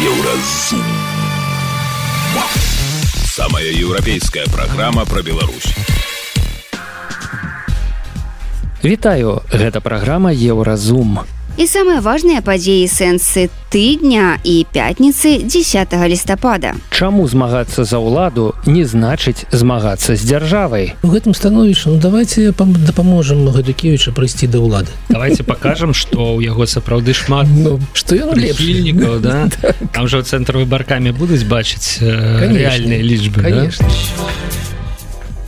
Еўразум. Самая еўрапейская праграма пра Беларусь. Вітаю, гэта праграма Еўразум і самыя важныя падзеі сэнсы тыдня і пятніцы 10 лістапада Чаму змагацца за ўладу не значыць змагацца з дзяржавай. У гэтым становішча ну давайте дапаможам гэтукевіча прыйсці да ўлады. Давайте покажам что ў яго сапраўды шмат ну, што ён лепільнікаў да? Там уже цэнтр выбаркамі будуць бачыць э, рэальныя лічбы конечно. да?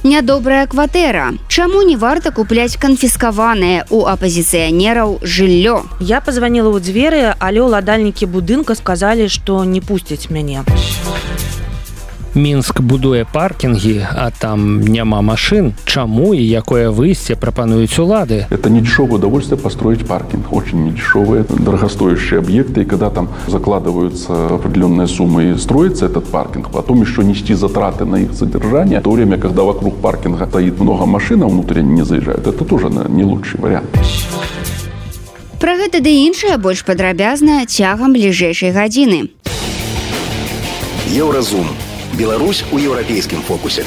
Нядобрая кватэра. Чаму не варта купляць канфіскаванае у апазіцыянераў жыллё? Я пазваніла ў дзверы, але ўладальнікі будынка сказалі, што не пусцяць мяне. Мінск будуе паркінгі, а там няма машин. Чаму і якое выйсце прапануюць улады? Это не дешевое удовольствие построить паркинг. Очень недешевые, дорогостоящие объекты. И когда там закладываются определенные суммы и строится этот паркинг, потом еще нести затраты на их содержание, в то время, когда вокруг паркинга стоит много машин, а внутрь они не заезжают, это тоже не лучший вариант. Пра гэта ды іншае больш падрабязна цягам бліжэйшай гадзіны. Еўразум Беларусь у еўрапейскім фокусе.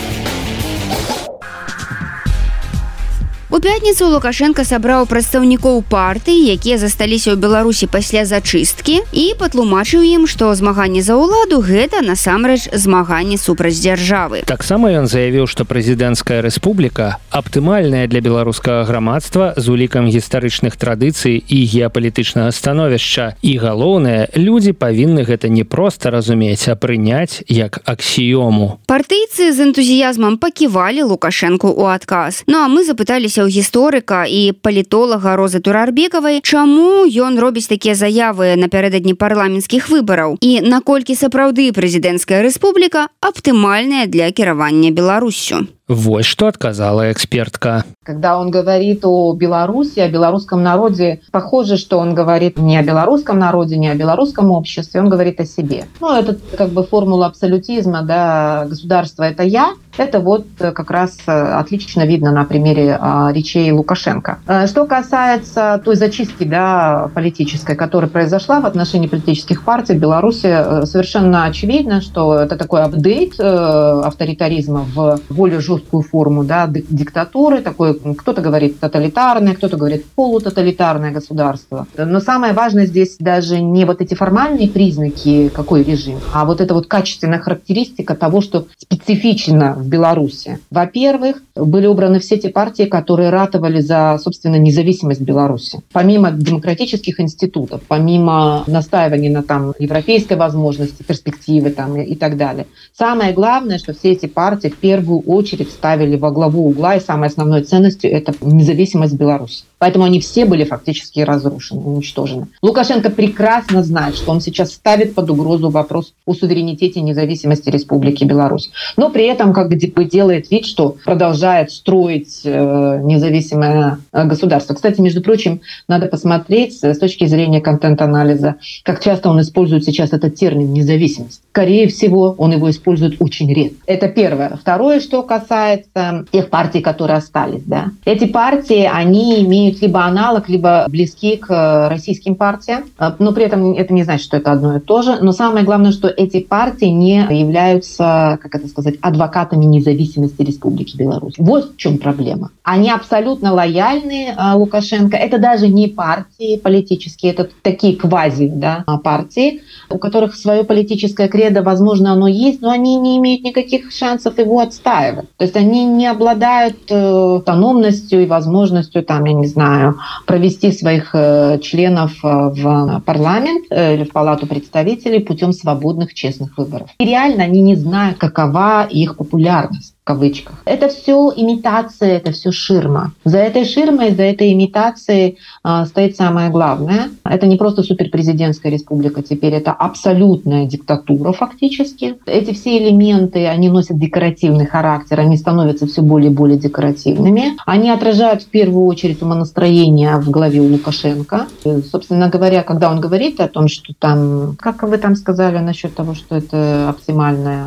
У пятніцу лукашенко сабраў прадстаўнікоў партыі якія засталіся ў беларусі пасля зачысткі і патлумачыў ім што змаганне за ўладу гэта насамрэч змаганне супраць дзяржавы. Таксама ён заявіў што прэзідэнцкая рэспубліка аптымальная для беларускага грамадства з улікам гістарычных традыцый і геапалітычнага становішча. І галоўнае людзі павінны гэта не проста разумець а прыняць як аксіёму. Партыйцы з энтузіязмам паківалі лукашэнку у адказ. Ну а мы запыталіся ў гісторыка і палітолага розы турарбекавай чаму ён робіць такія заявы напярэдадні парламенцкіх выбараў? І наколькі сапраўды прэзідэнцкая рэспубліка аптымальная для кіравання беларусю Вось что отказала экспертка. Когда он говорит о Беларуси, о белорусском народе, похоже, что он говорит не о белорусском народе, не о белорусском обществе, он говорит о себе. Ну, это как бы формула абсолютизма, да, государство – это я, это вот как раз отлично видно на примере а, речей Лукашенко. А, что касается той зачистки да, политической, которая произошла в отношении политических партий в Беларуси, э, совершенно очевидно, что это такой апдейт э, авторитаризма в более жесткую жесткую форму да, диктатуры, такой, кто-то говорит тоталитарное, кто-то говорит полутоталитарное государство. Но самое важное здесь даже не вот эти формальные признаки, какой режим, а вот это вот качественная характеристика того, что специфично в Беларуси. Во-первых, были убраны все те партии, которые ратовали за, собственно, независимость Беларуси. Помимо демократических институтов, помимо настаивания на там европейской возможности, перспективы там и так далее. Самое главное, что все эти партии в первую очередь ставили во главу угла, и самой основной ценностью это независимость Беларуси. Поэтому они все были фактически разрушены, уничтожены. Лукашенко прекрасно знает, что он сейчас ставит под угрозу вопрос о суверенитете и независимости Республики Беларусь. Но при этом как бы делает вид, что продолжает строить э, независимое э, государство. Кстати, между прочим, надо посмотреть с точки зрения контент-анализа, как часто он использует сейчас этот термин «независимость». Скорее всего, он его использует очень редко. Это первое. Второе, что касается тех партий, которые остались. Да. Эти партии, они имеют имеют либо аналог, либо близки к э, российским партиям. Э, но при этом это не значит, что это одно и то же. Но самое главное, что эти партии не являются, как это сказать, адвокатами независимости Республики Беларусь. Вот в чем проблема. Они абсолютно лояльны э, Лукашенко. Это даже не партии политические, это такие квази да, партии, у которых свое политическое кредо, возможно, оно есть, но они не имеют никаких шансов его отстаивать. То есть они не обладают автономностью и возможностью, там, я не знаю, провести своих э, членов э, в парламент э, или в палату представителей путем свободных честных выборов. И реально они не знают, какова их популярность кавычках. Это все имитация, это все ширма. За этой ширмой, за этой имитацией э, стоит самое главное. Это не просто суперпрезидентская республика, теперь это абсолютная диктатура фактически. Эти все элементы, они носят декоративный характер, они становятся все более и более декоративными. Они отражают в первую очередь умонастроение в голове у Лукашенко. И, собственно говоря, когда он говорит о том, что там, как вы там сказали насчет того, что это оптимальная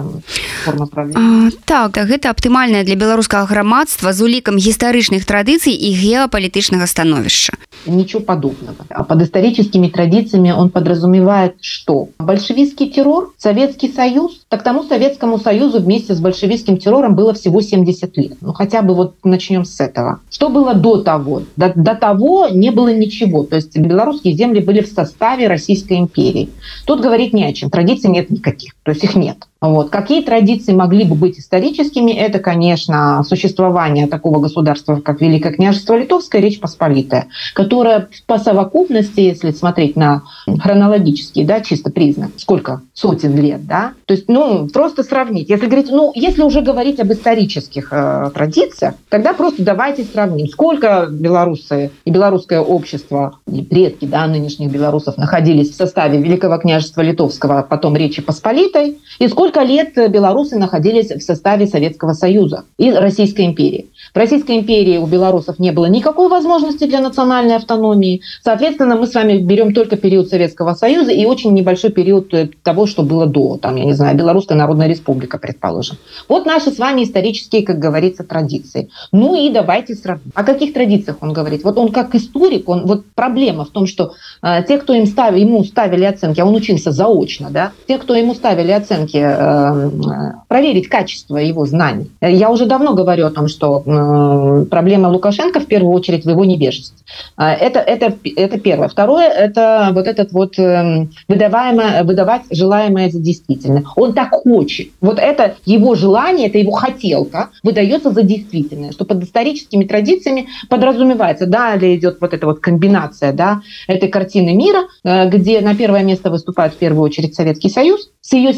форма правления? А, так, это гэта аптымальная для беларускага грамадства з улікам гістарычных традыцый і геапалітычнага становішча ничего подобного а под историческими традициями он подразумевает что большевистский террор советский союз так тому советскому союзу вместе с большевистским террором было всего 70 лет ну хотя бы вот начнем с этого что было до того до, до того не было ничего то есть белорусские земли были в составе российской империи тут говорить не о чем традиций нет никаких то есть их нет Вот. Какие традиции могли бы быть историческими? это, конечно, существование такого государства, как Великое княжество Литовское, Речь Посполитая, которая по совокупности, если смотреть на хронологический, да, чисто признак, сколько сотен лет, да, то есть, ну, просто сравнить. Если говорить, ну, если уже говорить об исторических э, традициях, тогда просто давайте сравним, сколько белорусы и белорусское общество, и предки, да, нынешних белорусов находились в составе Великого княжества Литовского, а потом Речи Посполитой, и Сколько лет белорусы находились в составе Советского Союза и Российской империи? В Российской империи у белорусов не было никакой возможности для национальной автономии. Соответственно, мы с вами берем только период Советского Союза и очень небольшой период э, того, что было до, там, я не знаю, Белорусская Народная Республика, предположим. Вот наши с вами исторические, как говорится, традиции. Ну и давайте сравним. О каких традициях он говорит? Вот он как историк, он, вот проблема в том, что э, те, кто им ставили, ему ставили оценки, а он учился заочно, да, те, кто ему ставили оценки Эм, проверить качество его знаний. Я уже давно говорю о том, что проблема Лукашенко в первую очередь в его невежестве. А, это, это, это первое. Второе – это вот этот вот эм, выдаваемое, выдавать желаемое за действительное. Он так хочет. Вот это его желание, это его хотелка выдается за действительное, что под историческими традициями подразумевается. Далее идет вот эта вот комбинация да, этой картины мира, э, где на первое место выступает в первую очередь Советский Союз с ее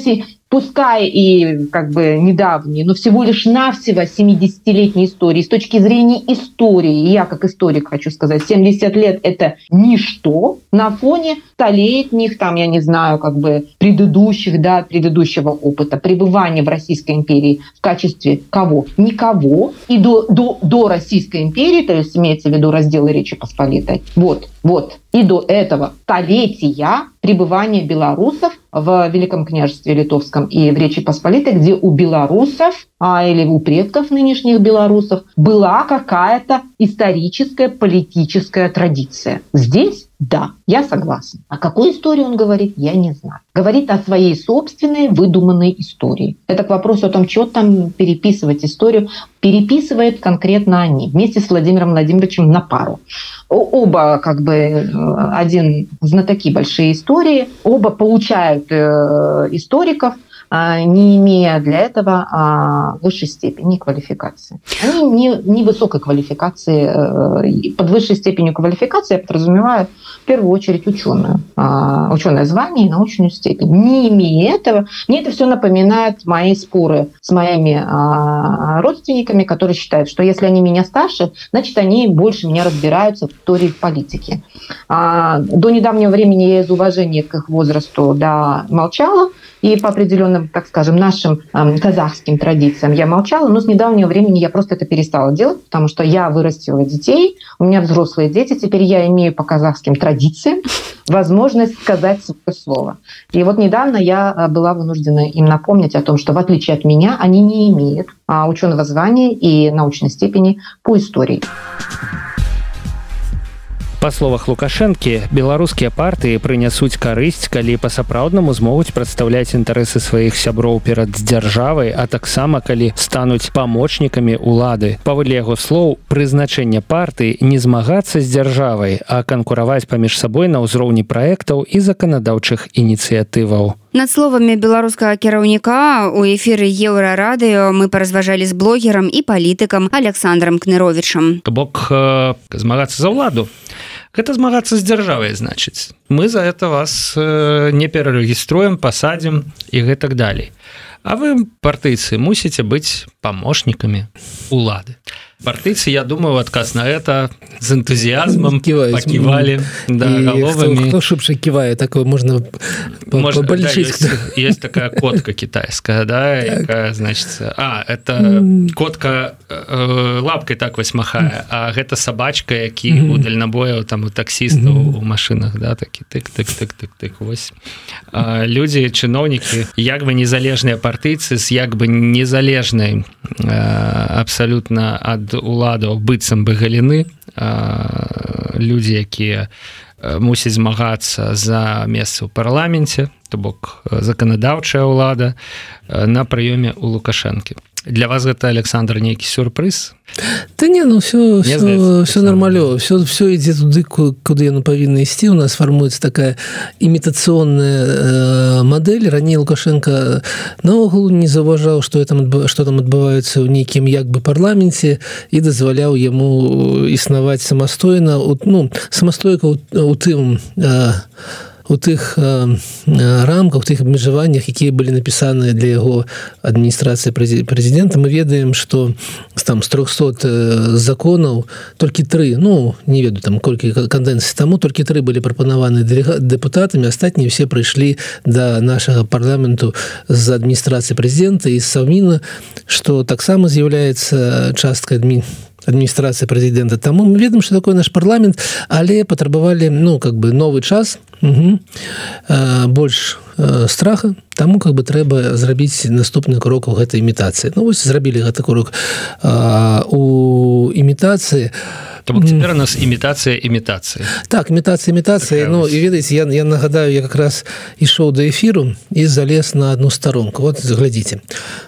пускай и как бы недавние, но всего лишь навсего 70-летней истории. С точки зрения истории, я как историк хочу сказать, 70 лет – это ничто на фоне столетних, там, я не знаю, как бы предыдущих, да, предыдущего опыта пребывания в Российской империи в качестве кого? Никого. И до, до, до Российской империи, то есть имеется в виду разделы Речи Посполитой. Вот, вот. И до этого столетия пребывания белорусов в Великом княжестве Литовском и в Речи Посполитой, где у белорусов а, или у предков нынешних белорусов была какая-то историческая политическая традиция. Здесь да, я согласен. А какую историю он говорит, я не знаю. Говорит о своей собственной выдуманной истории. Это к вопросу о том, что там переписывать историю. Переписывает конкретно они вместе с Владимиром Владимировичем на пару. Оба, как бы, э, один знатоки большие истории, оба получают э, историков – не имея для этого а, высшей степени квалификации. Они не, не высокой квалификации. Э, под высшей степенью квалификации я подразумеваю в первую очередь ученую. А, ученое звание и научную степень. Не имея этого, мне это все напоминает мои споры с моими родственниками, которые считают, что если они меня старше, значит, они больше меня разбираются в истории в политике. До недавнего времени я из уважения к их возрасту да, молчала, и по определенным, так скажем, нашим э, казахским традициям я молчала, но с недавнего времени я просто это перестала делать, потому что я вырастила детей, у меня взрослые дети, теперь я имею по казахским традициям возможность сказать свое слово. И вот недавно я а, была вынуждена им напомнить о том, что в отличие от меня они не имеют а, ученого звания и научной степени по истории. Па словах лукашэнкі беларускія партыі прынясуць карысць калі па-сапраўднаму змогуць прадстаўляць інтарэсы сваіх сяброў перад дзяржавай а таксама калі стануць памочнікамі улады паводле яго слоў прызначэнне партыі не змагацца з дзяржавай а канкураваць паміж сабой на ўзроўні праектаў і заканадаўчых ініцыятываў. Над словамі беларускага кіраўніка у эфіры еўрарадыё мы паразважалі з блогерам і палітыкам александром кныровичам бок э, змагацца за ўладу гэта змагацца з дзяржавай значыць мы за это вас э, не перарэгіструем пасадзім і гэтак далей. А вы партыйцы мусіце быць памочнікамі улады партыйцы я думаю адказ на это з энтузіазмом ківалі шыбша ківае такое можна можно да, есть, есть такая котка китайская да якая, значит а это котка э, лапкой так вось махае а гэта сабачка які у дальнабояў там у таксістаў у машинах да такі такі тык тык тык тык тык вось. Людзі чыноўнікі як бы незалежныя партыйцы з як бы незалежнай абсалютна ад уладаў быццам бы галіны людзі якія мусіць змагацца за месца ў парламенце то бок заканадаўчая ўлада на прыёме у лукашэнкі для вас гэта Александр нейкі сюрпрыз Да не ну все все, все нормалё все все ідзе туды куды яно павінна ісці у нас фармуецца такая імітацыйная э, модель. Раней лукашенко наогул не заўважаў что там что там адбываецца ў нейкім як бы парламенце і дазваляў яму існаваць самастойна ну самастойка у тым э, у тых рамках тых абмежаваннях якія былі напісаныя для яго адміністрацыі прэзідэнта мы ведаем что там з 300 законаў толькі тры ну не ведаю там колькі кандэнцыі таму толькі тры былі прапанаваны дэпутатамі астатнія все прыйшлі да нашага парламенту з адміністрацыі прэзідэнта і саўміна что таксама з'яўляецца часткай адміністрацыі адміністрацыя прэзідэнта таму мы ведаем что такое наш парламент але патрабавалі ну как бы новы час угу. больш страха. Таму как бы трэба зрабіць наступны крок у гэтай імітацыі. Ну вось зрабілі гэты крок у імітацыі. у То бок цяпер у нас імітацыя імітацыі так імітацыя імітацыя Ну і ведаеце я, я нагадаю я как раз ішоў да эфіру і залез на одну старонку вот заглядзіце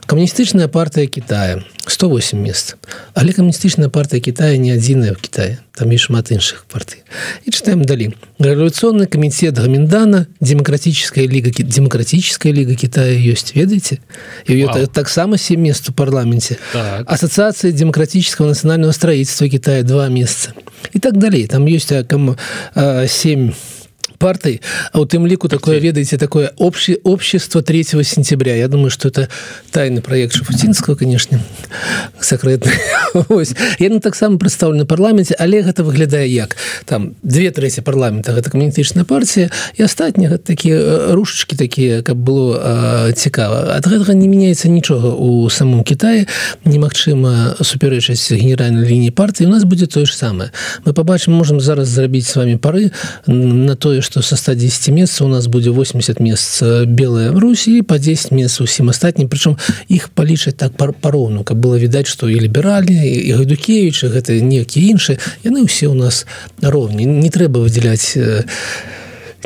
камуністычная партыя Китая 108 мест. Але камуністычная партыя Китая не адзіная в Китае. Там і шмат іншых партый і читаем далі рэволюционный комитет гаминдана демократическая лига демократическая лига Китая ёсць ведаеце ее таксама 7 мест у парламенте. Так. ассоциация демократического национального строительства Китая два месяца. И так далее. Там есть кому 7 партой а у тым ліку такое ведаеце такое общее общество 3 сентября. Я думаю что это тайный проект шафутинского конечно сакрэтны яны таксама прадстаўлены парламенце але гэта выглядае як? Там две трэці парламента гэта камуністычная партия і астатнія такія э, рушачки такія каб было цікава ад гэтага не меняется нічога у самом Китае. Немагчыма супярэчаць генеральной лініі партии. У нас будет тое ж самое. Мы побачым можем зараз зрабіць с вами пары на тое что со 110 месяцев у нас будет 80 месяц белая в Руси по 10 месяцев усім астатнім причем их палічаць так пароўну как было відаць что и ліберальныя і гайдукевич гэта некія іншыя яны ўсе у нас роўні не трэба выделять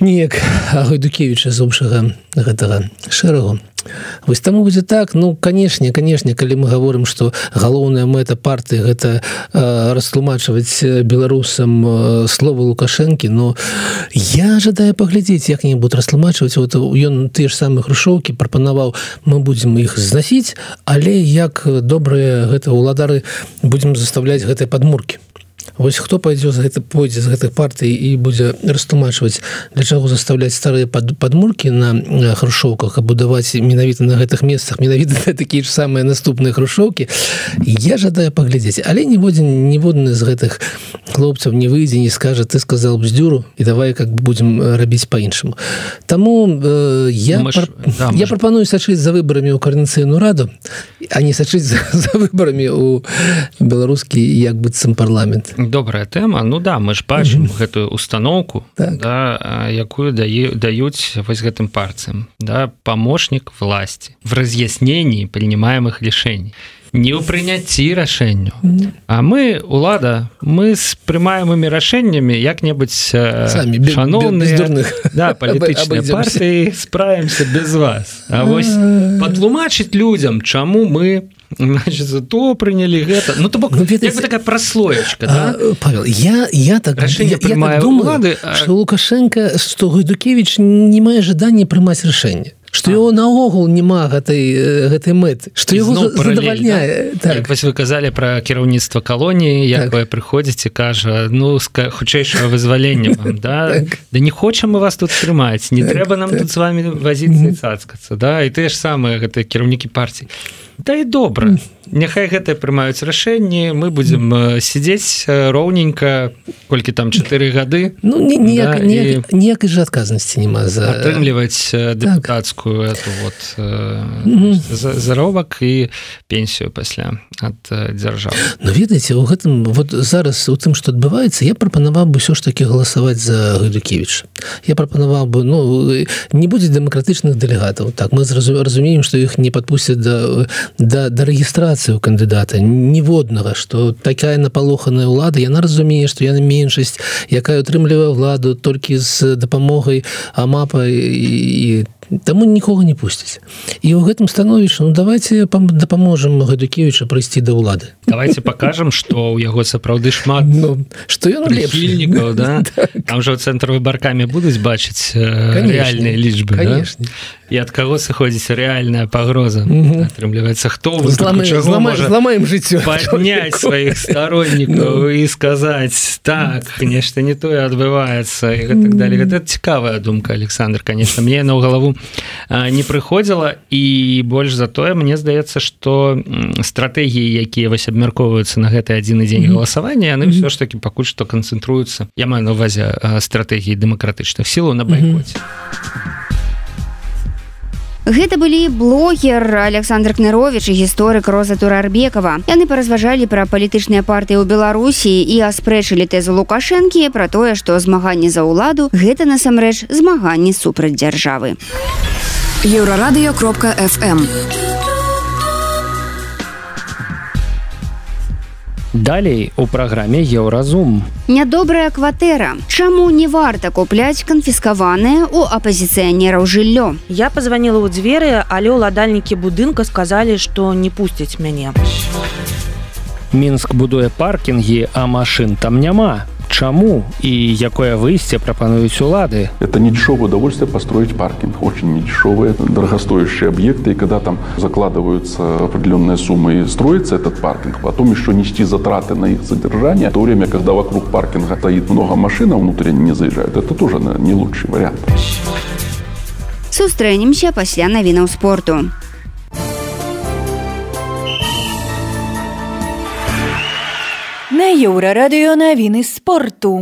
неяк гайдукевича з общага гэтага шэрагу вось таму будзе так. Ну канешне канешне калі мы говорим что галоўная мэта парты гэта э, растлумачваць беларусам э, слова лукашэнкі но я жадаю паглядзець як-небудзь растлумачваць. Вот ён ты ж самы хрушоўкі прапанаваў мы будзем іх зносіць але як добрыя гэта ўладары будзем заставляць гэтай падмуркі Вось хто пойдзе з гэта пойдзе з гэтых партый і будзе растлумачваць для чаго заставляць старыя пад падмуркі на хрушоўках а будаваць менавіта на гэтых месцах менавіта такія ж самыя наступныя хрушоўкі я жадаю паглядзець але ніводзін ніводны з гэтых хлопцаў не выйдзе не скажа ты сказал бздюру і давай как будем рабіць по-іншаму Таму э, я мы пар... ж, да, я прапаную сачыць за выбарамі ў карнацыйную раду а не сачыць за, за выбарамі у беларускі як быццам парламент добрая тэма. Ну да мы ж бачым mm -hmm. гэтую установку так. да, якую дае даюць вось гэтым парцам да помощнік власти в раз'яснении принимаемых решений не ў прыняцці рашэнню А мы лада мы з прымаемымі рашэннямі як-небудзь шаноўных да, палітычнай партыі справімся без вас. А вось патлумачыць людзям чаму мы значит то прынялі гэта ну то бок ну, такая праслоечка да? Павел я я так я, я так думаю, улады, а... лукашенко что гайдукевич не мае жаданне прымаць рашэнне что его наогул няма гэтай гэтай мэты что его задавальняе да? так. вось вы казалі про кіраўніцтва калоніі так. прыходзіць і кажа ну хутчэйшага вызвалення да так. да не хочам мы вас тут трымаць не так, трэба нам так. тут с вами вазіцца цацкацца да і ты ж самыя гэтыя кіраўнікі партій Да і добра няхай гэтыя прымаюць рашэнні мы будзем сядзець роўненька колькі там чатыры гады. Ну ніяк, да, ніяк, ніякай жа адказнасці няма за атрымліваць дэпутацкую так. вот заробак і пенсію пасля ад дзяржавы. Ну ведаеце у гэтым вот зараз у тым што адбываецца я прапанаваў бы ўсё ж таки галасаваць за Гдукевич я прапанаваў бы ну не будзе дэмакратычных дэлегатаў так мы разумеем што іх не падпусцяць да да, да рэгістрацыі у кандыдата ніводнага што такая напалоханая ўлада яна разумее што яна меншасць якая утрымлівае ўладу толькі з дапамогай амапа і таму нікога не пусціць і ў гэтым становішча ну давайте дапаможам гадукевича прыйсці да ўлады давайте покажем что у яго сапраўды шмат ну что ён лепільнікаў да? Там жа цэнтр выбаркамі будуць бачыць рэальныя лічбы конечно. Да? і ад каго сыходзіць рэальная пагроза атрымліваецца хто зламаем жыццё падняць сваіх стороннікаў і сказаць так нешта не тое адбываецца і так далее. Гэта цікавая думка Александр конечно. Мне на галаву не прыходзіла. І больш за тое мне здаецца что стратэгіі якія вось абмяркоўваюцца на гэты адзіны дзень галасавання яны ўсё ж таки пакуль што канцэнтруюцца я маю на увазе стратэгіі дэмакратычных сілаў на байкоце Гэта былі блогер Александр Кнырович і гісторык Роза Турарбекова. Яны паразважалі пра палітычныя партыі ў Беларусі і аспрэчылі тэзу Лукашэнкі пра тое, што змаганне за ўладу гэта насамрэч змаганне супраць дзяржавы. Еўрарадыё кропка FM. Далей у праграме еўразум. Нядобрая кватэра. Чаму не варта купляць канфіскаванае ў апазіцыянераў жыллё? Я пазваніла ў дзверы, але ўладальнікі будынка сказалі, што не пусцяць мяне. Мінск будуе паркінгі, а машын там няма. Чаму і якое выйсце прапануюць улады? Это не дешевое удовольствие построить паркинг. Очень недешевые, дорогостоящие объекты. И когда там закладываются определенные суммы и строится этот паркинг, потом еще нести затраты на их содержание, в то время, когда вокруг паркинга стоит много машин, а внутрь они не заезжают, это тоже не лучший вариант. Сустрэнемся пасля навінаў спорту. На еўрарадыё навіны спорту.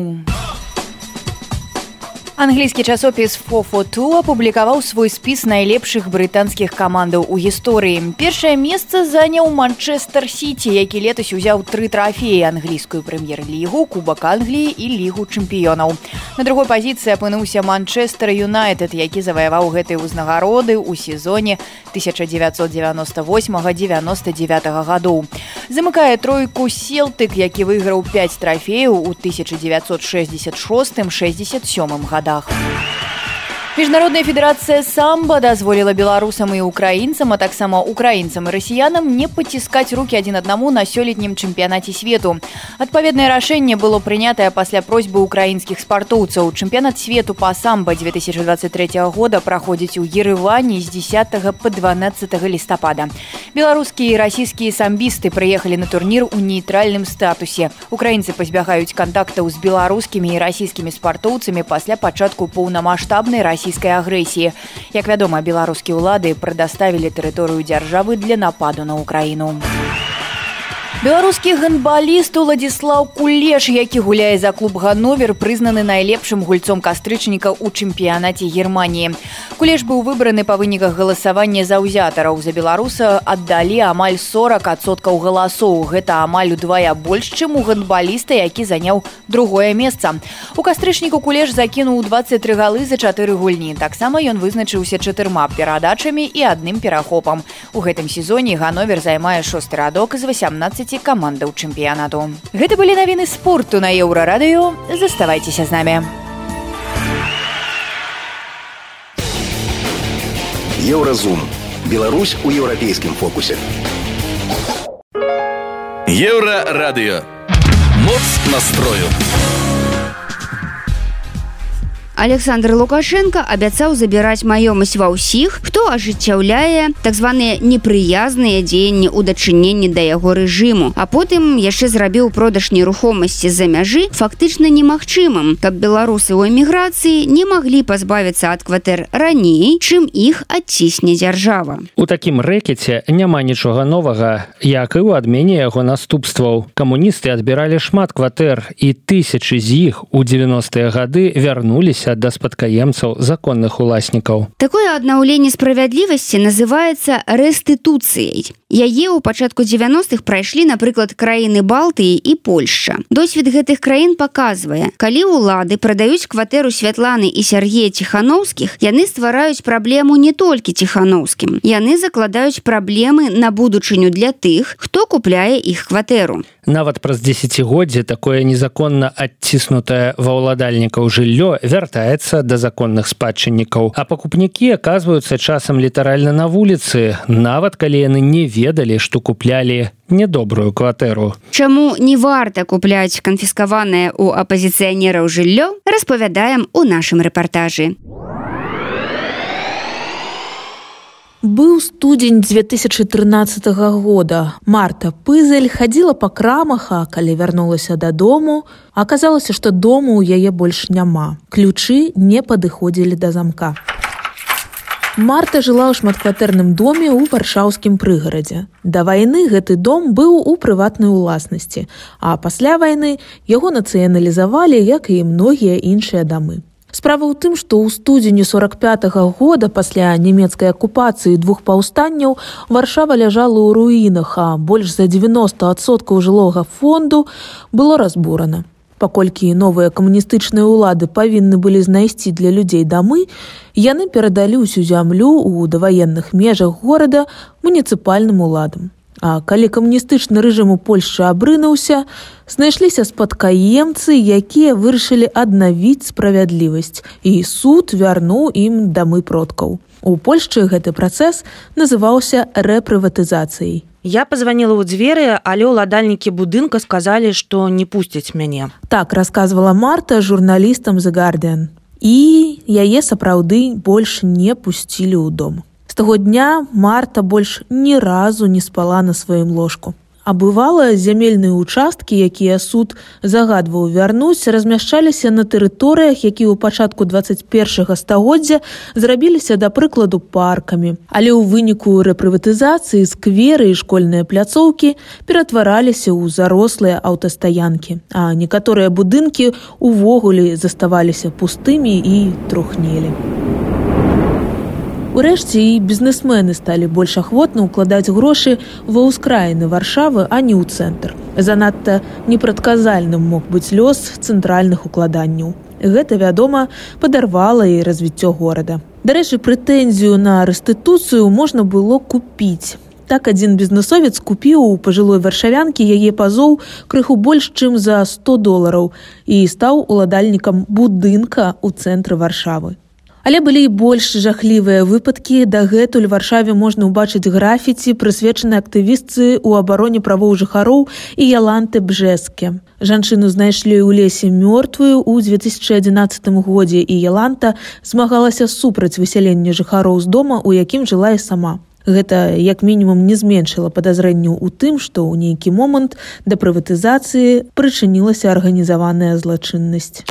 Англійскі часопіс Фофоту апублікаваў свой спіс найлепшых брытанскіх камандаў у гісторыі. Першае месца заняў Манчестер Сіці, які летась узяў тры трафеі англійскую прэм'ер-лігу, кубак Англіі і лігу чэмпіёнаў. На другой пазіцыі апынуўся Манчестер Юнайтед, які заваяваў гэтыя ўзнагароды ў сезоне 1998-99 гадоў. Замыкае тройку селтык, які выйграў 5 трафеяў у 1966-67 годах годах. Міжнародная федэрацыя самба дазволіла беларусам і украінцам, а таксама украінцам і расіянам не паціскаць рукі адзін аднаму на сёлетнім чэмпіянаце свету. Адпаведнае рашэнне было прынятае пасля просьбы украінскіх спартоўцаў. Чэмпіянат свету па самба 2023 года праходзіць у Ерывані з 10 по 12 лістапада. Беларускія і расійскія самбісты прыехалі на турнір у нейтральным статусе. Украінцы пазбягаюць кантактаў з беларускімі і расійскімі спартоўцамі пасля пачатку поўнамасштабнай расійскай расійскай агрэсіі. Як вядома, беларускія ўлады прадаставілі тэрыторыю дзяржавы для нападу на ўкраіну. Беларускі гандбаліст Уладзіслаў Кулеш, які гуляе за клуб Гановер, прызнаны найлепшым гульцом кастрычніка ў чэмпіянаце Геррманіі. Кулеш быў выбраны па выніках галасавання заўзятараў. За беларуса аддалі амаль 40 адсоткаў галасоў. Гэта амаль удвая больш, чым у гандбаліста, які заняў другое месца. У кастрычніку Кулеш закінуў 23 галы за чатыры гульні. Таксама ён вызначыўся чатырма перадачамі і адным перахопам. У гэтым сезоне Гановер займае шосты радок з 18 12 камандаў чэмпіянату. Гэта былі навіны спорту на еўрарадыё, заставайцеся з намі. Еўразум. Беларусь у еўрапейскім фокусе. Еўрарадыё. Моц настрою. Александр лукашенко абяцаў забіраць маёмасць ва ўсіх хто ажыццяўляе так званыя непрыязныя дзеянні ў дачыненні да яго рэжыму а потым яшчэ зрабіў продаж нерухомасці з-за мяжы фактычна немагчымым каб беларусы ў эміграцыі не маглі пазбавіцца ад кватэр раней чым іх адцісне дзяржава у такім рэкеце няма нічога новага як і ў адмене яго наступстваў. Камуністы адбіралі шмат кватэр і тысячы з іх у 90-е гады вярнуліся да спадкаемцаў законных уласнікаў. Такое аднаўленне справядлівасці называецца рэстытуцыяй. Яе ў пачатку 90-х прайшлі, напрыклад, краіны Балтыі і Польшча. Досвед гэтых краін паказвае, калі ўлады прадаюць кватэру святланы і Сергея ціханаўскіх, яны ствараюць праблему не толькі ціханаўскім. Яны закладаюць праблемы на будучыню для тых, хто купляе іх кватэру. Нават праз дзесяцігоддзе такое незаконна адціснутае ва ўладальнікаў жыллё вяртаецца да законных спадчыннікаў. А пакупнікі аказваюцца часам літаральна на вуліцы нават калі яны не ведалі што куплялі недобрую кватэру. Чаму не варта купляць канфіскаванае ў апазіцыянераў жыллё распавядаем у нашым рэпартажы Быў студзень 2013 года. Марта пызель хадзіла па крамах, а калі вярнулася дадому, аказалася, што дому ў яе больш няма. Ключы не падыходзілі да замка. Марта жыла ў шматкватэрным доме ў варшаўскім прыгарадзе. Да вайны гэты дом быў у прыватнай уласнасці, а пасля вайны яго нацыяналізавалі, як і многія іншыя дамы. Справа ў тым, што ў студзені 45 -го года пасля нямецкай акупацыі двух паўстанняў варшава ляжала ў руінах, а больш за 90соткаў жылога фонду было разбурана. Паколькі новыя камуністычныя ўлады павінны былі знайсці для людзей дамы, яны перадалі ўсю зямлю ў даваенных межах горада муніцыпальным уладам. А калі камуністычны рэжым у Польшчы абрынуўся, знайшліся спадкаемцы, якія вырашылі аднавіць справядлівасць і суд вярнуў ім дамы продкаў. У Польшчы гэты працэс называўся рэпрыватызацыяй. Я позвонила ў дзверы, але ўладальнікі будынка сказалі, што не пусцяць мяне. Так расказвала Марта журналістам за Гардиан. І яе сапраўды больш не пусцілі ў дом таго дня марта больш ні разу не спала на сваім ложку. А бывала зямельныя участкі якія суд загадваў вярнуць размяшчаліся на тэрыторыях які ў пачатку 21 стагоддзя зрабіліся да прыкладу паркамі. Але ў выніку рэпрыватызацыі скверы і школьныя пляцоўкі ператвараліся ў зарослыя аўтастаянкі а некаторыя будынкі увогуле заставаліся пустымі і трухнелі. у Урэшце і бізнесмены сталі больш ахвотна ўкладаць грошы ва ўскраіны варшавы, а не ў цэнтр. Занадта непрадказальным мог быць лёс цэнтральных укладанняў. Гэта, вядома, падарвала і развіццё горада. Дарэчы, прэтэнзію на рэстытуцыю можна было купіць. Так адзін бізнесовец купіў у пажылой варшавянкі яе пазоў крыху больш, чым за 100 долараў і стаў уладальнікам будынка ў цэнтры варшавы. Але былі і больш жахлівыя выпадкі. Дагэтуль варшаве можна ўбачыць графіці прысвечаны актывістцы ў абароне правоў жыхароў і яланты бжэскі. Жанчыну знайшлі ў лесе мёртвую ў 2011 годзе і яланта змагалася супраць высялення жыхароў з дома у якім жыла і сама. Гэта як мінімум не зменшыла падазрэнняў у тым, што ў нейкі момант да прыватызацыі прычынілася арганізаваная злачыннасць.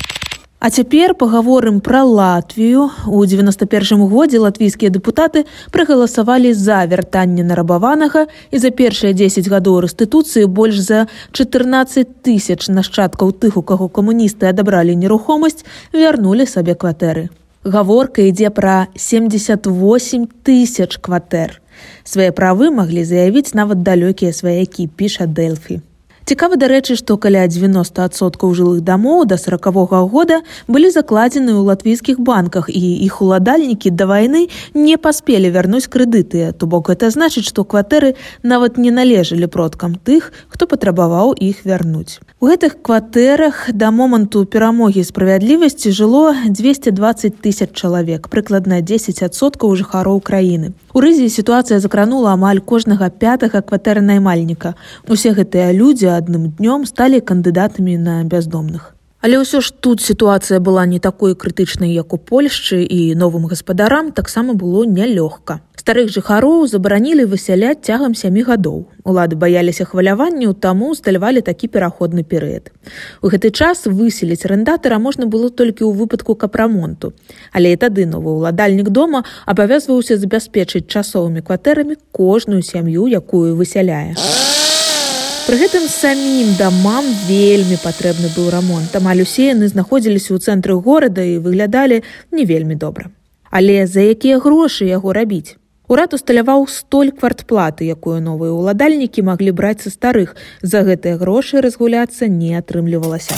А цяпер пагаворым пра Латвію. У 91 годзе латвійскія дэпутаты прагаласавалі за вяртанне нарабаванага і за першыя 10 гадоў рэстытуцыі больш за 14 тысяч нашчадкаў тых, у каго камуністы адабралі нерухомасць, вярнулі сабе кватэры. Гаворка ідзе пра 78 тысяч кватэр. Свае правы маглі заявіць нават далёкія сваякі піша Дэлфі. Цікава дарэчы, што каля 90соткаў жылых дамоў да сороквага года былі закладзены ў латвійскіх банках і іх уладальнікі да вайны не паспелі вярнуць крэдыты, то бок гэта значыць, што кватэры нават не належалі продкам тых, хто патрабаваў іх вярнуць. У гэтых кватэрах да моманту перамогі справядлівасці жыло 220 тысяч чалавек, прыкладна 10соткаў жыхароў краіны. У рызе сітуацыя закранула амаль кожнага пятага кватэры наймальніка. Усе гэтыя людзі адным днём сталі кандыдатамі на бяздомных. Але ўсё ж тут сітуацыя была не такой крытычнай, як у Польшчы і новым гаспадарам таксама было нялёгка. Старых жыхароў забаранілі высяляць цягам сямі гадоў. Улады баяліся хваляванню, таму усталявалі такі пераходны перыяд. У гэты час выселіць арендатара можна было толькі ў выпадку капрамонту. Але і тады новы ўладальнік дома абавязваўся забяспечыць часовымі кватэрамі кожную сям'ю, якую высяляе. Пры гэтым самім дамам вельмі патрэбны быў рамонт. Амаль усе яны знаходзіліся ў цэнтры горада і выглядалі не вельмі добра. Але за якія грошы яго рабіць? Урад усталяваў столь квартплаты, якую новыя ўладальнікі маглі браць са старых. За гэтыя грошы разгуляцца не атрымлівалася.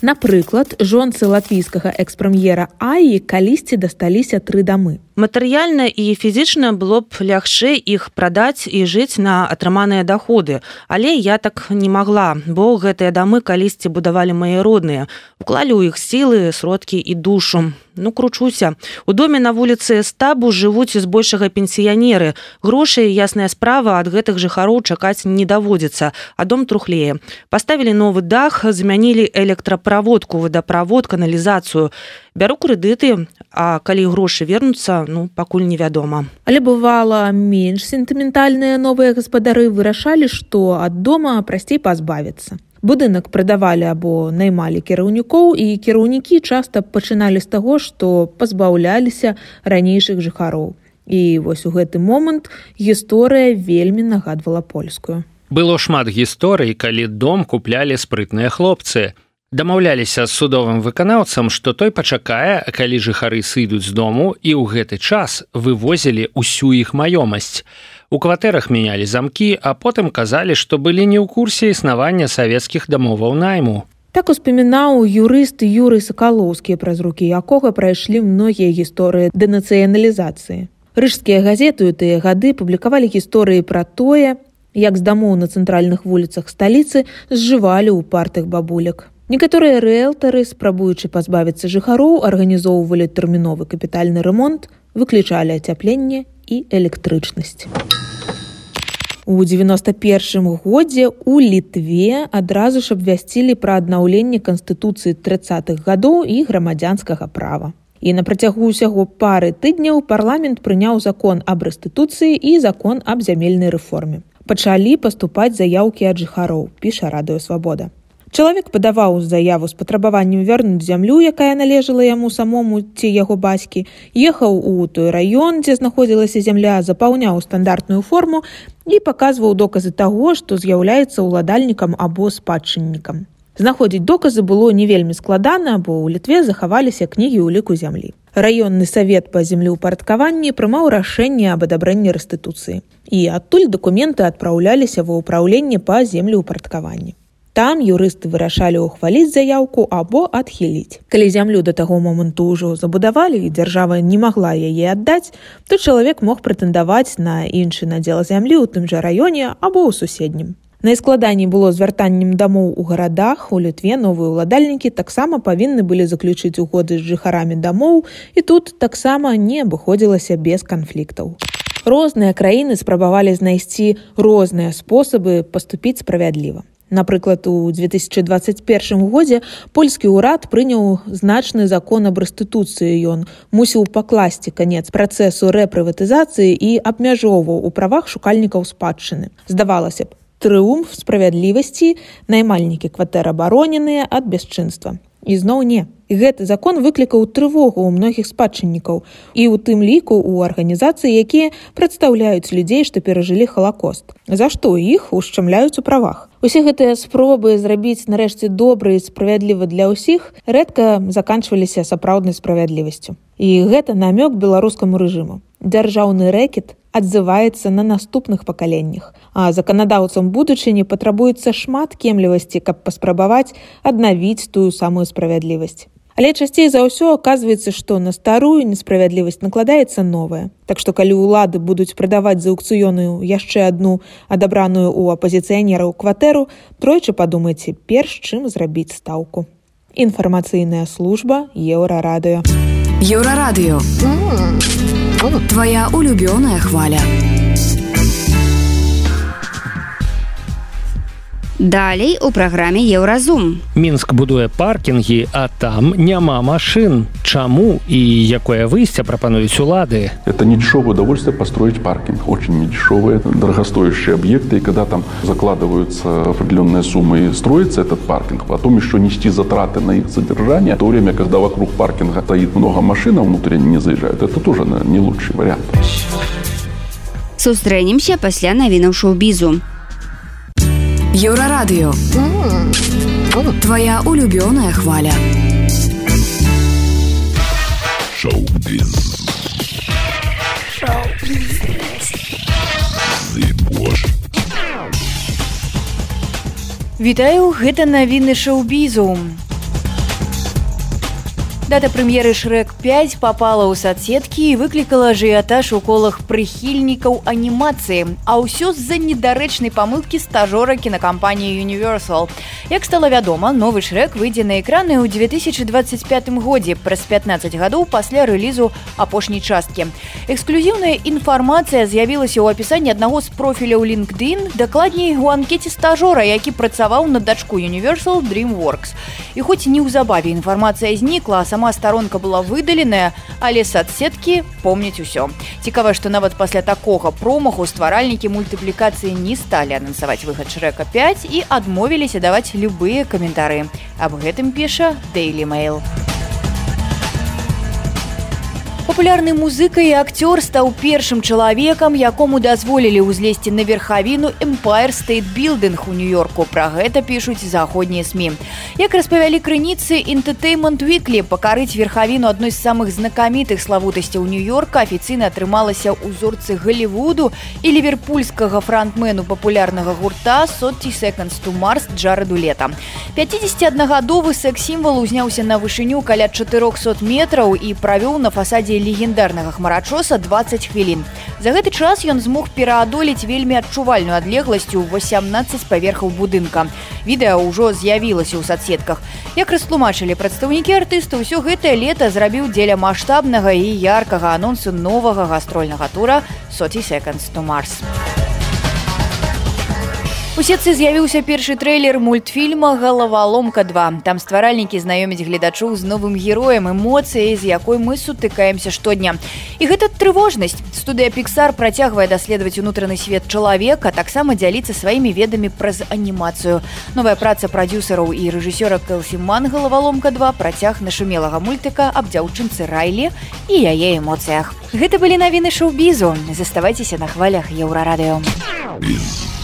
Напрыклад, жонцы латвійскага экспрэм'ера Аі калісьці дасталіся тры дамы матэрыяльна і фізічна было б лягчэй іх прадаць і жыць на атрыманыя даходы але я так не магла бо гэтыя дамы калісьці будавалі мае родныя. Уклалі ў іх сілы сродкі і душу. Ну кручуся. У доме на вуліцы стабу жывуць збольшага пенсіянеры. Грошай ясная справа ад гэтых жыхароў чакаць не даводзіцца а дом трухлее. Паставілі новы дах замянілі электраправодку водаправод каналізацыю. Бяру крэдыты а калі грошы вернуцца ну пакуль невядома. Але бывала менш сентыментальныя новыя гаспадары вырашалі што ад дома прасцей пазбавіцца будынак прадавалі або наймалі кіраўнікоў і кіраўнікі часта пачыналі з таго што пазбаўляліся ранейшых жыхароў. І вось у гэты момант гісторыя вельмі нагадвала польскую. Было шмат гісторый калі дом куплялі спрытныя хлопцы дамаўляліся з судовым выканаўцам што той пачакае калі жыхары сыдуць з дому і ў гэты час вывозілі ўсю іх маёмасць. У кватэрах мянялі замкі а потым казалі што былі не ў курсе існавання савецкіх дамоваў найму. Так успамінаў юрыст юрый сакалоўскі праз рукі якога прайшлі многія гісторыі дэнацыяналізацыі. Рыжскія газеты ў тыя гады публікавалі гісторыі пра тое як з дамоў на цэнтральных вуліцах сталіцы зжывалі ў партых бабулек Некаторыя рэлтары, спрабуючы пазбавіцца жыхароў, арганізоўвалі тэрміновы капітальны рамонт, выключалі ацяпленне і электрычнасць. У 91 годзе у літве адразу ж абвясцілі пра аднаўленне канстытуцыі тридцатых гадоў і грамадзянскага права. І на працягу ўсяго пары тыдняў парламент прыняў закон аб рэстытуцыі і закон аб зямельнай рэформе. Пачалі паступаць заяўкі ад жыхароў, піша радыёвабода. Чалавек падаваў заяву з патрабаваннем вярнуць зямлю, якая належала яму самому ці яго бацькі, ехаў у той раён, дзе знаходзілася зямля, запаўняў стандартную форму і паказваў доказы таго, што з'яўляецца ўладальнікам або спадчыннікам. Знаходзіць доказы было не вельмі складана, бо ў літве захаваліся кнігі ў ліку зямлі. Раённы савет па землеўпарадкаванні прымаў рашэнне аб адабрэнні рэстытуцыі. І адтуль дакументы адпраўляліся ва ўпраўленне па землеўпарадкаванні. Там юрысты вырашалі ўхваліць заяўку або адхіліць. Калі зямлю да таго моманту ўжо забудавалі і дзяржава не магла яе аддаць, то чалавек мог прэтэндаваць на іншы надзел зямлі ў тым жа раёне або ў суседнім. Найскладаней было звяртаннем дамоў у гарадах у літве новыя ўладальнікі таксама павінны былі заключыць угоды з жыхарамі дамоў і тут таксама не абыходзілася без канфліктаў. Розныя краіны спрабавалі знайсці розныя спосабы паступіць справядліва. Напрыклад, у 2021 годзе польскі ўрад прыняў значны закон аб рэстытуцыі ён мусіў пакласці канец працэсу рэпрыватызацыі і абмяжоўваў у правах шукальнікаў спадчыны. Здавалася б, трыумф справядлівасці наймальнікі кватэрабароненыя ад бясчынства. Ізноў не. Гэты закон выклікаў трывогу ў многіх спадчыннікаў і ў тым ліку ў арганізацыі якія прадстаўляюць людзей што перажылі халакост. За што іх ушчамляюць у правах. Усе гэтыя спробы зрабіць нарэшце добры і справядліва для ўсіх рэдка заканчваліся сапраўднай справядлівасцю. І гэта намёк беларускаму рэжыму. Дзяржаўны рэкет адзываецца на наступных пакаленнях а заканадаўцам будучыні патрабуецца шмат кемлівасці каб паспрабаваць аднавіць тую самую справядлівасць Але часцей за ўсё оказывается, што на старую несправядлівасць накладаецца новая. Так што калі ўлады будуць прадаваць за аўкцыёную яшчэ адну адабраную ў апазіцыянераў кватэру, тройчы падумайце перш чым зрабіць стаўку. Інфармацыйная служба еўрарадыё. Еўрарадыё Твая улюбёная хваля. Далей у праграме еўразум мінск будуе паркінгі а там няма машин чаму і якое выйсце прапануюць улады? Это недешевое удовольствие построить паркинг. Очень недешевые дорогостоящие объекты. И когда там закладываются определенные суммы и строится этот паркинг потом еще нести затраты на их содержание в то время когда вокруг паркинга стоит много машин а внутренне не заезжают это тоже наверное, не лучший вариант. Сустрэнемся пасля навінаў шоу-бізу еўрарадыё твоя улюбёная хваля. Вітаю гэта навіны шоу-бізу Дата прэм'еры шрэк 5 попала ў соцсеткі і выклікала ажыятаж у колах прыхільнікаў анімацыі, а ўсё з-за недарэчнай памылкі стажора кінакампаніі Universal. Як стала вядома, новы шрэк выйдзе на экраны ў 2025 годзе праз 15 гадоў пасля рэлізу апошняй часткі. Эксклюзіўная інфармацыя з'явілася ў апісанні аднаго з профіляў LinkedIn, дакладней у анкеце стажора, які працаваў на дачку Universal Dreamworks. І хоць неўзабаве інфармацыя знікла, сама старонка была выдаленая але соцсеткі помніць усё цікава што нават пасля такога промаху стваральнікі мультыплікацыі не сталі анансаваць выхад шрэка 5 і адмовіліся даваць любыя каментары. Аб гэтым піша daily mail. у Папулярны музыка і акцёр стаў першым чалавекам, якому дазволілі ўзлезці на верхавіну Empire State Building у нью-йорку. Пра гэта пішуць заходнія СМ. Як распавялі крыніцы Entertainment Weekly, пакарыць верхавіну адной з самых знакамітых славутасцяў нью-йорка афіцыйна атрымалася ў зорцы Голливуду і ліверпульскага франтмену папулярнага гурта Сотці Seconds to Mars Джараду лета. 51гадовы секс-сімвал узняўся на вышыню каля 400 метраў і правёў на фасадзе стадыі легендарнага хмарачоса 20 хвілін. За гэты час ён змог пераадолець вельмі адчувальную адлегласцю 18 паверхаў будынка. Відэа ўжо з'явілася ў соцсетках. Як растлумачылі прадстаўнікі артыста, ўсё гэтае лета зрабіў дзеля маштабнага і яркага анонсу новага гастрольнага тура соці секонс to Марс. У сетцы з'явіўся першы трэйлер мультфільма галаваломка 2 там стваральнікі знаёмяць гледачоў з новым героем эмоцыяй з якой мы сутыкаемся штодня. І гэта трывожнасць. Студыя піксар працягвае даследаваць унутраны свет чалавека таксама дзяліцца сваімі ведамі праз анімацыю. Новая праца прадюсераў і рэжысёра кэлсіман галаваломка 2 працяг нашумелага мультыка аб дзяўчынцы райлі і яе эмоцыях. Гэта былі навіны шоу-бізу. Заставайцеся на хвалях еўрарадыё. Без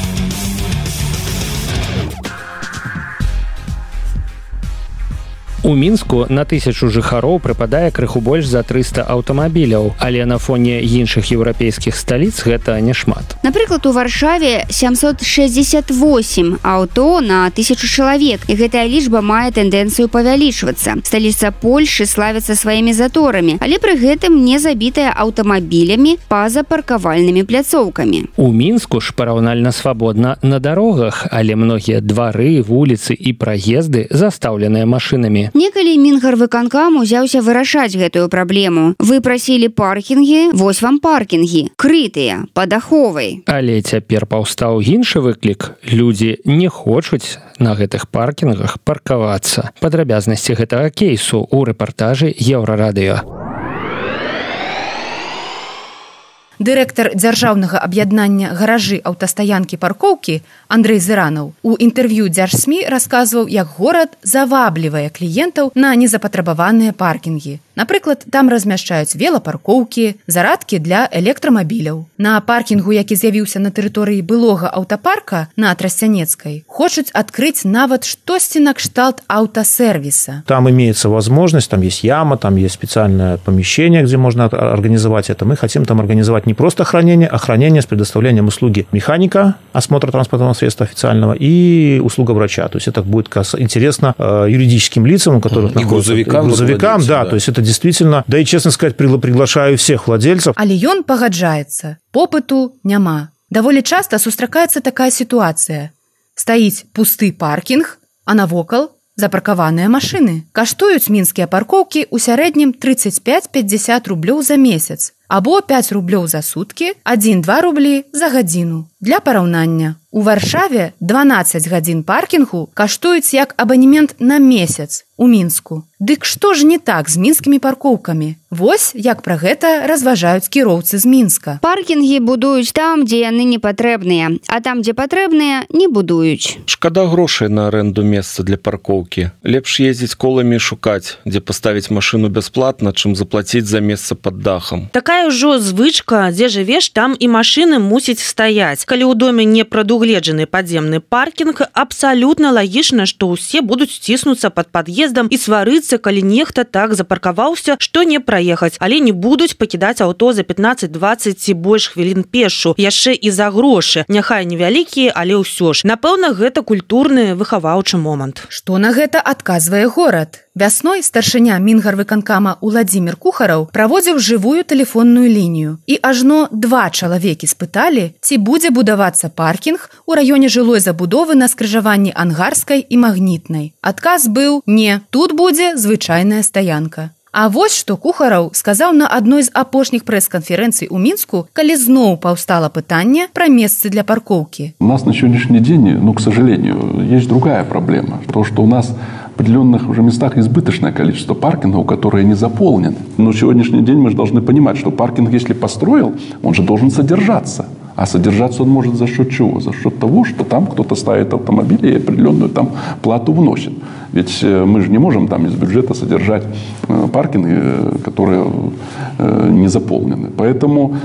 У мінску на тысячу жыхароў прыпадае крыху больш за 300 аўтамабіляў, але на фоне іншых еўрапейскіх сталіц гэта няшмат. Напрыклад, у варшаве 768 аўто на тысячу чалавек і гэтая лічба мае тэндэнцыю павялічвацца. Сталіца Польшы славіцца сваімі заторамі, але пры гэтым не забітая аўтамабілямі па-за паркавальнымі пляцоўкамі. У мінску ж параўнальна свабодна на дарогах, але многія двары, вуліцы і праезды застаўленыя машынамі некалі мінгарвыканкам узяўся вырашаць гэтую праблему. Вы прасілі паркінгі вось вам паркінгі крытыя падаховай. Але цяпер паўстаў іншы выклік. Людзі не хочуць на гэтых паркінгах паркавацца. Падрабязнасці гэтага кейсу у рэпартажы еўрарадыё дырэктар дзяржаўнага аб'яднання гаражы аўтастаянкі паркоўкі Андрей зыранаў у інтэрв'ю дзяржсмі расказваў як горад заваблівае кліентаў на незапатрабаваныя паркінгі напрыклад там размяшчаюць велапаркоўкі зарадкі для электрамабіляў на паркінгу які з'явіўся на тэрыторыі былога аўтапарка на трасцянецкай хочуць адкрыць нават штосьці накшталт аўтасервіса там имеется возможность там есть яма там есть специальное помещение где можно организовать это мы хотим там организовать не просто хранение а хранение с предоставлением услуги механика осмотра транспортного средства официального и услуга врача то есть это будет интересно э, юридическим лицам у которых и грузовикам грузовикам да, да то есть это действительно да и честно сказать приглашаю всех владельцев. Але ён пагаджаецца попыту няма. Даволі часто сустракаецца такая сітуацыя стаіць пусты паркінг а навокал запаркаваныя машыны каштуюць мінскія паркоўкі ў сярэднім 35-50 рублёў за месяц. Або 5 рублёў за суткі 1-2 рублі за гадзіну для параўнання у варшаве 12 гадзін паркінгу каштуюць як абанемент на месяц у мінску. Дык што ж не так з мінскімі паркоўкамі? Вось як пра гэта разважаюць кіроўцы з мінска. Паркінгі будуюць там дзе яны не патрэбныя а там дзе патрэбныя не будуюць. Шкада грошай на аренду месца для паркоўкі. Лепш ездзіць коламі шукаць дзе паставіць машыну бясплатна чым заплаціць за месца под дахам. Такая ўжо звычка дзе жывеш там і машыны мусіць стаяць. Калі ў доме не прадугледжаны падземны паркінг абсалютна лагічна што ўсе будуць сціснуцца под пад'ездам і сварыцца калі нехта так запаркаваўся што не праехаць але не будуць пакідаць аўто за 15-20 ці больш хвілін пешу яшчэ і за грошы. Няхай невялікія але ўсё ж. Напэўна гэта культурны выхаваўчы момант. Што на гэта адказвае горад Вясной старшыня мінгарвыканкама Уладзімир кухараў праводзіў жывую тэлефонную лінію і ажно два чалавекі спыталі, ці будзе будавацца паркінг у раёне жылой забудовы на скрыжаванні ангарскай і магнітнай. Адказ быў не тут будзе звычайная стаянка. А вось што кухараў сказаў на адной з апошніх прэс-канферэнцый у мінску, калі зноў паўстала пытанне пра месцы для паркоўкі. У нас на сённяшні дзень ну к сожалению есть другая праблема то что у нас определенных уже местах избыточное количество паркингов, которые не заполнены. Но сегодняшний день мы же должны понимать, что паркинг, если построил, он же должен содержаться. А содержаться он может за счет чего? За счет того, что там кто-то ставит автомобиль и определенную там плату вносит. Ведь э, мы же не можем там из бюджета содержать э, паркинги, э, которые не заполнены. Поэтому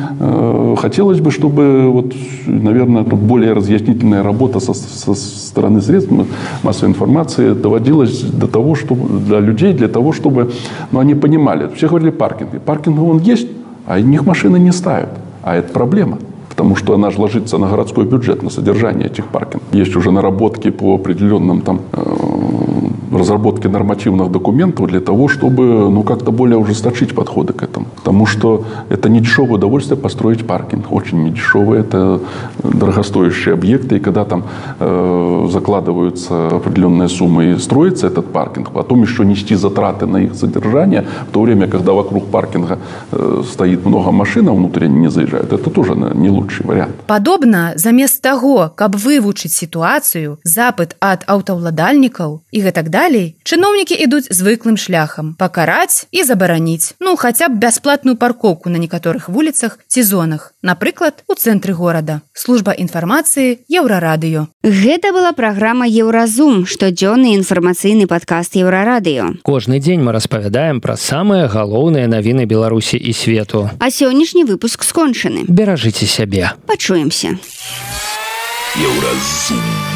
хотелось бы, чтобы, вот, наверное, тут более разъяснительная работа со, со стороны средств массовой информации доводилась до того, чтобы для людей, для того, чтобы ну, они понимали. Все говорили паркинги. Паркинг он есть, а них машины не ставят. А это проблема потому что она же ложится на городской бюджет, на содержание этих паркингов. Есть уже наработки по определенным там разработке нормативных документов для того, чтобы ну, как-то более ужесточить подходы к этому. Потому что это не дешевое удовольствие построить паркинг. Очень не дешевое. Это дорогостоящие объекты. И когда там э, закладываются определенные суммы и строится этот паркинг, потом еще нести затраты на их содержание, в то время, когда вокруг паркинга э, стоит много машин, а внутрь они не заезжают, это тоже не лучший вариант. Подобно, замест того, как вывучить ситуацию, запыт от аўтаўладальнікаў і гэтак далей чыноўнікі ідуць звыклым шляхам пакараць і забараніць ну хаця б бясплатную паркоўку на некаторых вуліцах ці зонах напрыклад у цэнтры горада. Служба інфармацыі еўрарадыё. Гэта была праграма еўразум штодзённы інфармацыйны падкаст еўрарадыё кожны дзень мы распавядаем пра самыя галоўныя навіны беларусі і свету. А сённяшні выпуск скончаны. Беражыце сябе. Пачуемся. Еўразум